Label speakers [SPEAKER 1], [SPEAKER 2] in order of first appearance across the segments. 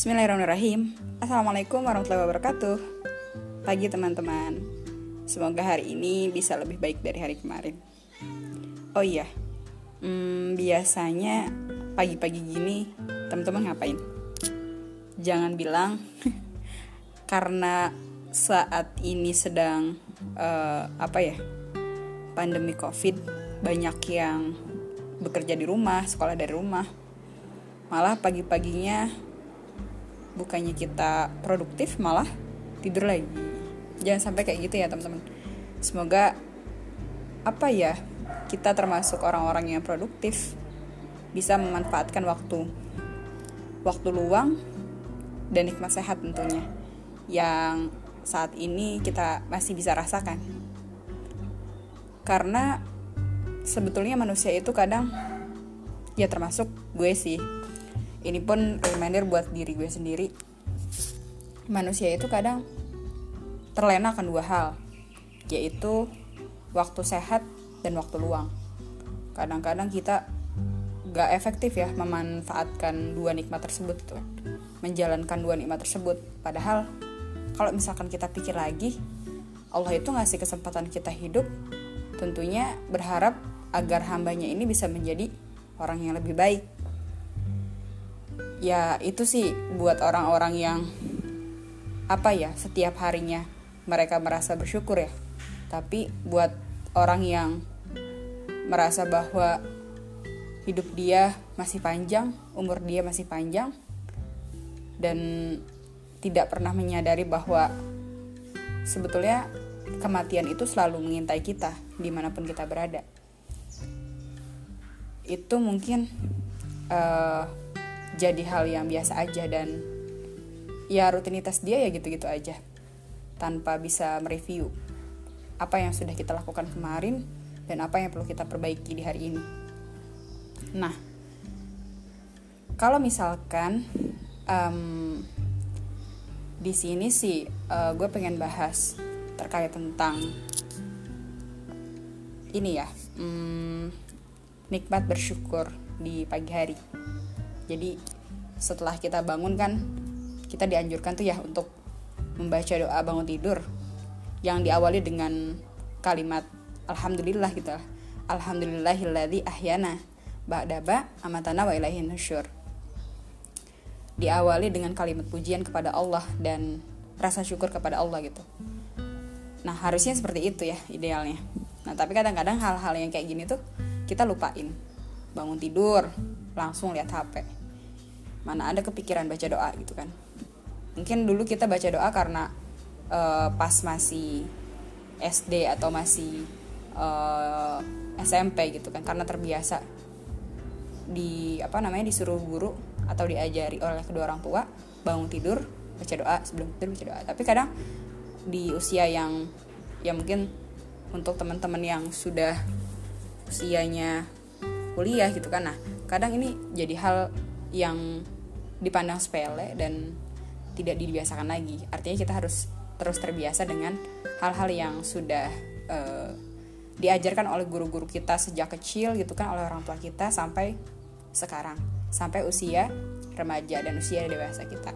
[SPEAKER 1] Bismillahirrahmanirrahim. Assalamualaikum warahmatullahi wabarakatuh. Pagi teman-teman. Semoga hari ini bisa lebih baik dari hari kemarin. Oh iya hmm, Biasanya pagi-pagi gini Teman-teman ngapain? Jangan bilang Karena saat ini sedang uh, Apa ya Pandemi covid Banyak yang bekerja di rumah Sekolah dari rumah. Malah pagi-paginya bukannya kita produktif malah tidur lagi. Jangan sampai kayak gitu ya teman-teman. Semoga apa ya kita termasuk orang-orang yang produktif bisa memanfaatkan waktu waktu luang dan nikmat sehat tentunya yang saat ini kita masih bisa rasakan. Karena sebetulnya manusia itu kadang ya termasuk gue sih ini pun reminder buat diri gue sendiri. Manusia itu kadang terlena akan dua hal yaitu waktu sehat dan waktu luang. Kadang-kadang kita gak efektif ya memanfaatkan dua nikmat tersebut tuh menjalankan dua nikmat tersebut. Padahal kalau misalkan kita pikir lagi Allah itu ngasih kesempatan kita hidup tentunya berharap agar hambanya ini bisa menjadi orang yang lebih baik ya itu sih buat orang-orang yang apa ya setiap harinya mereka merasa bersyukur ya. Tapi buat orang yang merasa bahwa hidup dia masih panjang umur dia masih panjang dan tidak pernah menyadari bahwa sebetulnya kematian itu selalu mengintai kita di mana pun kita berada. Itu mungkin uh, jadi hal yang biasa aja dan ya rutinitas dia ya gitu-gitu aja tanpa bisa mereview apa yang sudah kita lakukan kemarin dan apa yang perlu kita perbaiki di hari ini. Nah, kalau misalkan um, di sini sih uh, gue pengen bahas terkait tentang ini ya, um, nikmat bersyukur di pagi hari. Jadi setelah kita bangun kan kita dianjurkan tuh ya untuk membaca doa bangun tidur yang diawali dengan kalimat alhamdulillah gitu. Alhamdulillahilladzi ahyana ba'daba amatana wa ilaihin nusyur. Diawali dengan kalimat pujian kepada Allah dan rasa syukur kepada Allah gitu. Nah, harusnya seperti itu ya idealnya. Nah, tapi kadang-kadang hal-hal yang kayak gini tuh kita lupain. Bangun tidur, langsung lihat HP mana ada kepikiran baca doa gitu kan. Mungkin dulu kita baca doa karena uh, pas masih SD atau masih uh, eh, SMP gitu kan. Karena terbiasa di apa namanya disuruh guru atau diajari oleh kedua orang tua bangun tidur baca doa sebelum tidur baca doa. Tapi kadang di usia yang ya mungkin untuk teman-teman yang sudah usianya kuliah gitu kan. Nah kadang ini jadi hal yang dipandang sepele dan tidak dibiasakan lagi. Artinya kita harus terus terbiasa dengan hal-hal yang sudah uh, diajarkan oleh guru-guru kita sejak kecil gitu kan oleh orang tua kita sampai sekarang, sampai usia remaja dan usia dewasa kita.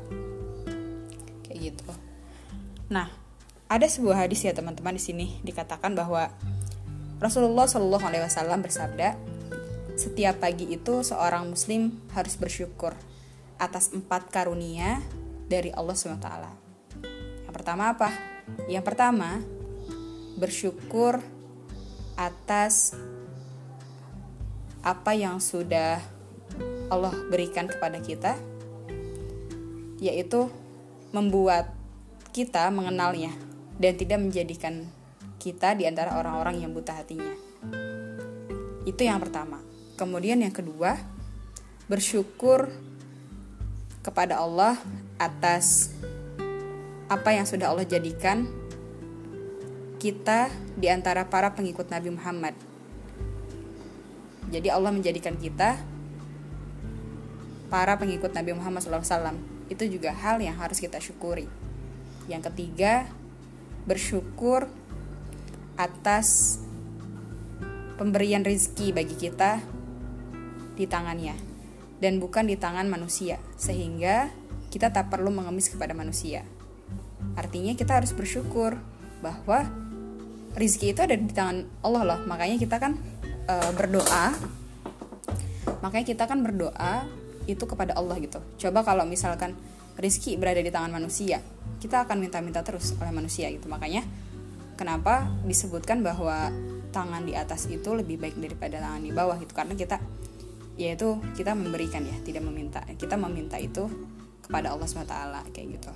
[SPEAKER 1] Kayak gitu. Nah, ada sebuah hadis ya teman-teman di sini dikatakan bahwa Rasulullah Shallallahu Alaihi Wasallam bersabda, setiap pagi itu seorang muslim harus bersyukur atas empat karunia dari Allah SWT. Yang pertama apa? Yang pertama, bersyukur atas apa yang sudah Allah berikan kepada kita, yaitu membuat kita mengenalnya dan tidak menjadikan kita di antara orang-orang yang buta hatinya. Itu yang pertama. Kemudian yang kedua, bersyukur kepada Allah atas apa yang sudah Allah jadikan kita di antara para pengikut Nabi Muhammad. Jadi Allah menjadikan kita para pengikut Nabi Muhammad SAW. Itu juga hal yang harus kita syukuri. Yang ketiga, bersyukur atas pemberian rezeki bagi kita di tangannya dan bukan di tangan manusia sehingga kita tak perlu mengemis kepada manusia. Artinya kita harus bersyukur bahwa rizki itu ada di tangan Allah loh. Makanya kita kan e, berdoa. Makanya kita kan berdoa itu kepada Allah gitu. Coba kalau misalkan rizki berada di tangan manusia, kita akan minta-minta terus oleh manusia gitu. Makanya kenapa disebutkan bahwa tangan di atas itu lebih baik daripada tangan di bawah gitu karena kita yaitu kita memberikan ya tidak meminta. Kita meminta itu kepada Allah SWT kayak gitu.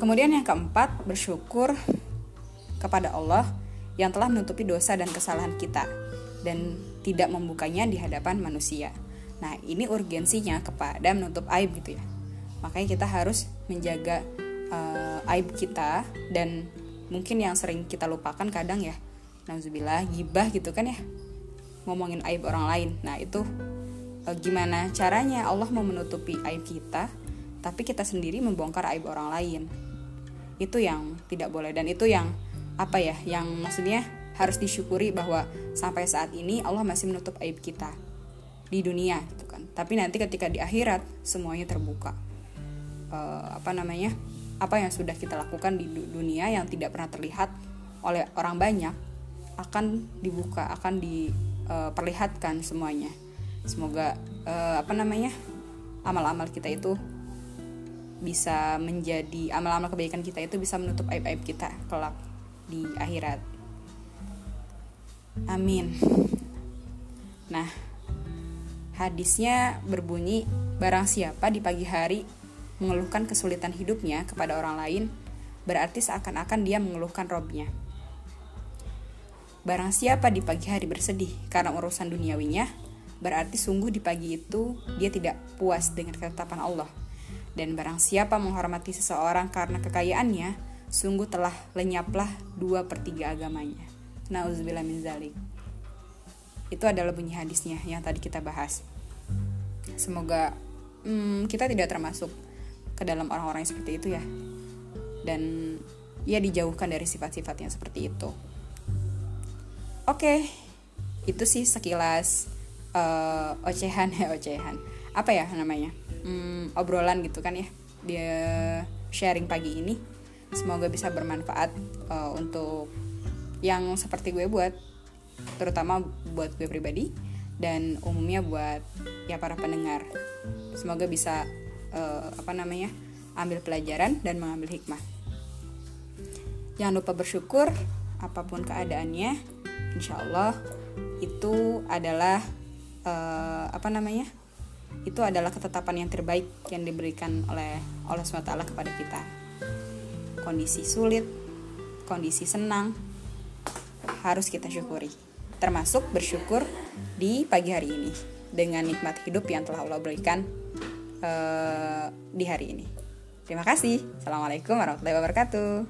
[SPEAKER 1] Kemudian yang keempat bersyukur kepada Allah yang telah menutupi dosa dan kesalahan kita dan tidak membukanya di hadapan manusia. Nah ini urgensinya kepada menutup aib gitu ya. Makanya kita harus menjaga uh, aib kita dan mungkin yang sering kita lupakan kadang ya nauzubillah gibah gitu kan ya ngomongin aib orang lain. Nah itu e, gimana caranya Allah mau menutupi aib kita tapi kita sendiri membongkar aib orang lain? Itu yang tidak boleh dan itu yang apa ya yang maksudnya harus disyukuri bahwa sampai saat ini Allah masih menutup aib kita di dunia gitu kan. Tapi nanti ketika di akhirat semuanya terbuka. Uh, apa namanya apa yang sudah kita lakukan di dunia yang tidak pernah terlihat oleh orang banyak akan dibuka akan diperlihatkan semuanya semoga uh, apa namanya amal-amal kita itu bisa menjadi amal-amal kebaikan kita itu bisa menutup aib-aib kita kelak di akhirat. Amin. Nah, hadisnya berbunyi barang siapa di pagi hari mengeluhkan kesulitan hidupnya kepada orang lain, berarti seakan-akan dia mengeluhkan robnya. Barang siapa di pagi hari bersedih karena urusan duniawinya, berarti sungguh di pagi itu dia tidak puas dengan ketetapan Allah. Dan barang siapa menghormati seseorang karena kekayaannya, sungguh telah lenyaplah dua per tiga agamanya. Nauzubillah min zalik. Itu adalah bunyi hadisnya yang tadi kita bahas. Semoga hmm, kita tidak termasuk ke dalam orang-orang yang seperti itu ya. Dan ia dijauhkan dari sifat-sifat yang seperti itu. Oke, itu sih sekilas uh, ocehan ya ocehan. Apa ya namanya? Hmm, obrolan gitu kan ya dia sharing pagi ini. Semoga bisa bermanfaat uh, untuk yang seperti gue buat terutama buat gue pribadi dan umumnya buat ya para pendengar. Semoga bisa uh, apa namanya ambil pelajaran dan mengambil hikmah. Jangan lupa bersyukur apa pun keadaannya insya Allah itu adalah uh, apa namanya? Itu adalah ketetapan yang terbaik yang diberikan oleh Allah SWT kepada kita. Kondisi sulit kondisi senang harus kita syukuri. Termasuk bersyukur di pagi hari ini dengan nikmat hidup yang telah Allah berikan uh, di hari ini. Terima kasih. Assalamualaikum warahmatullahi wabarakatuh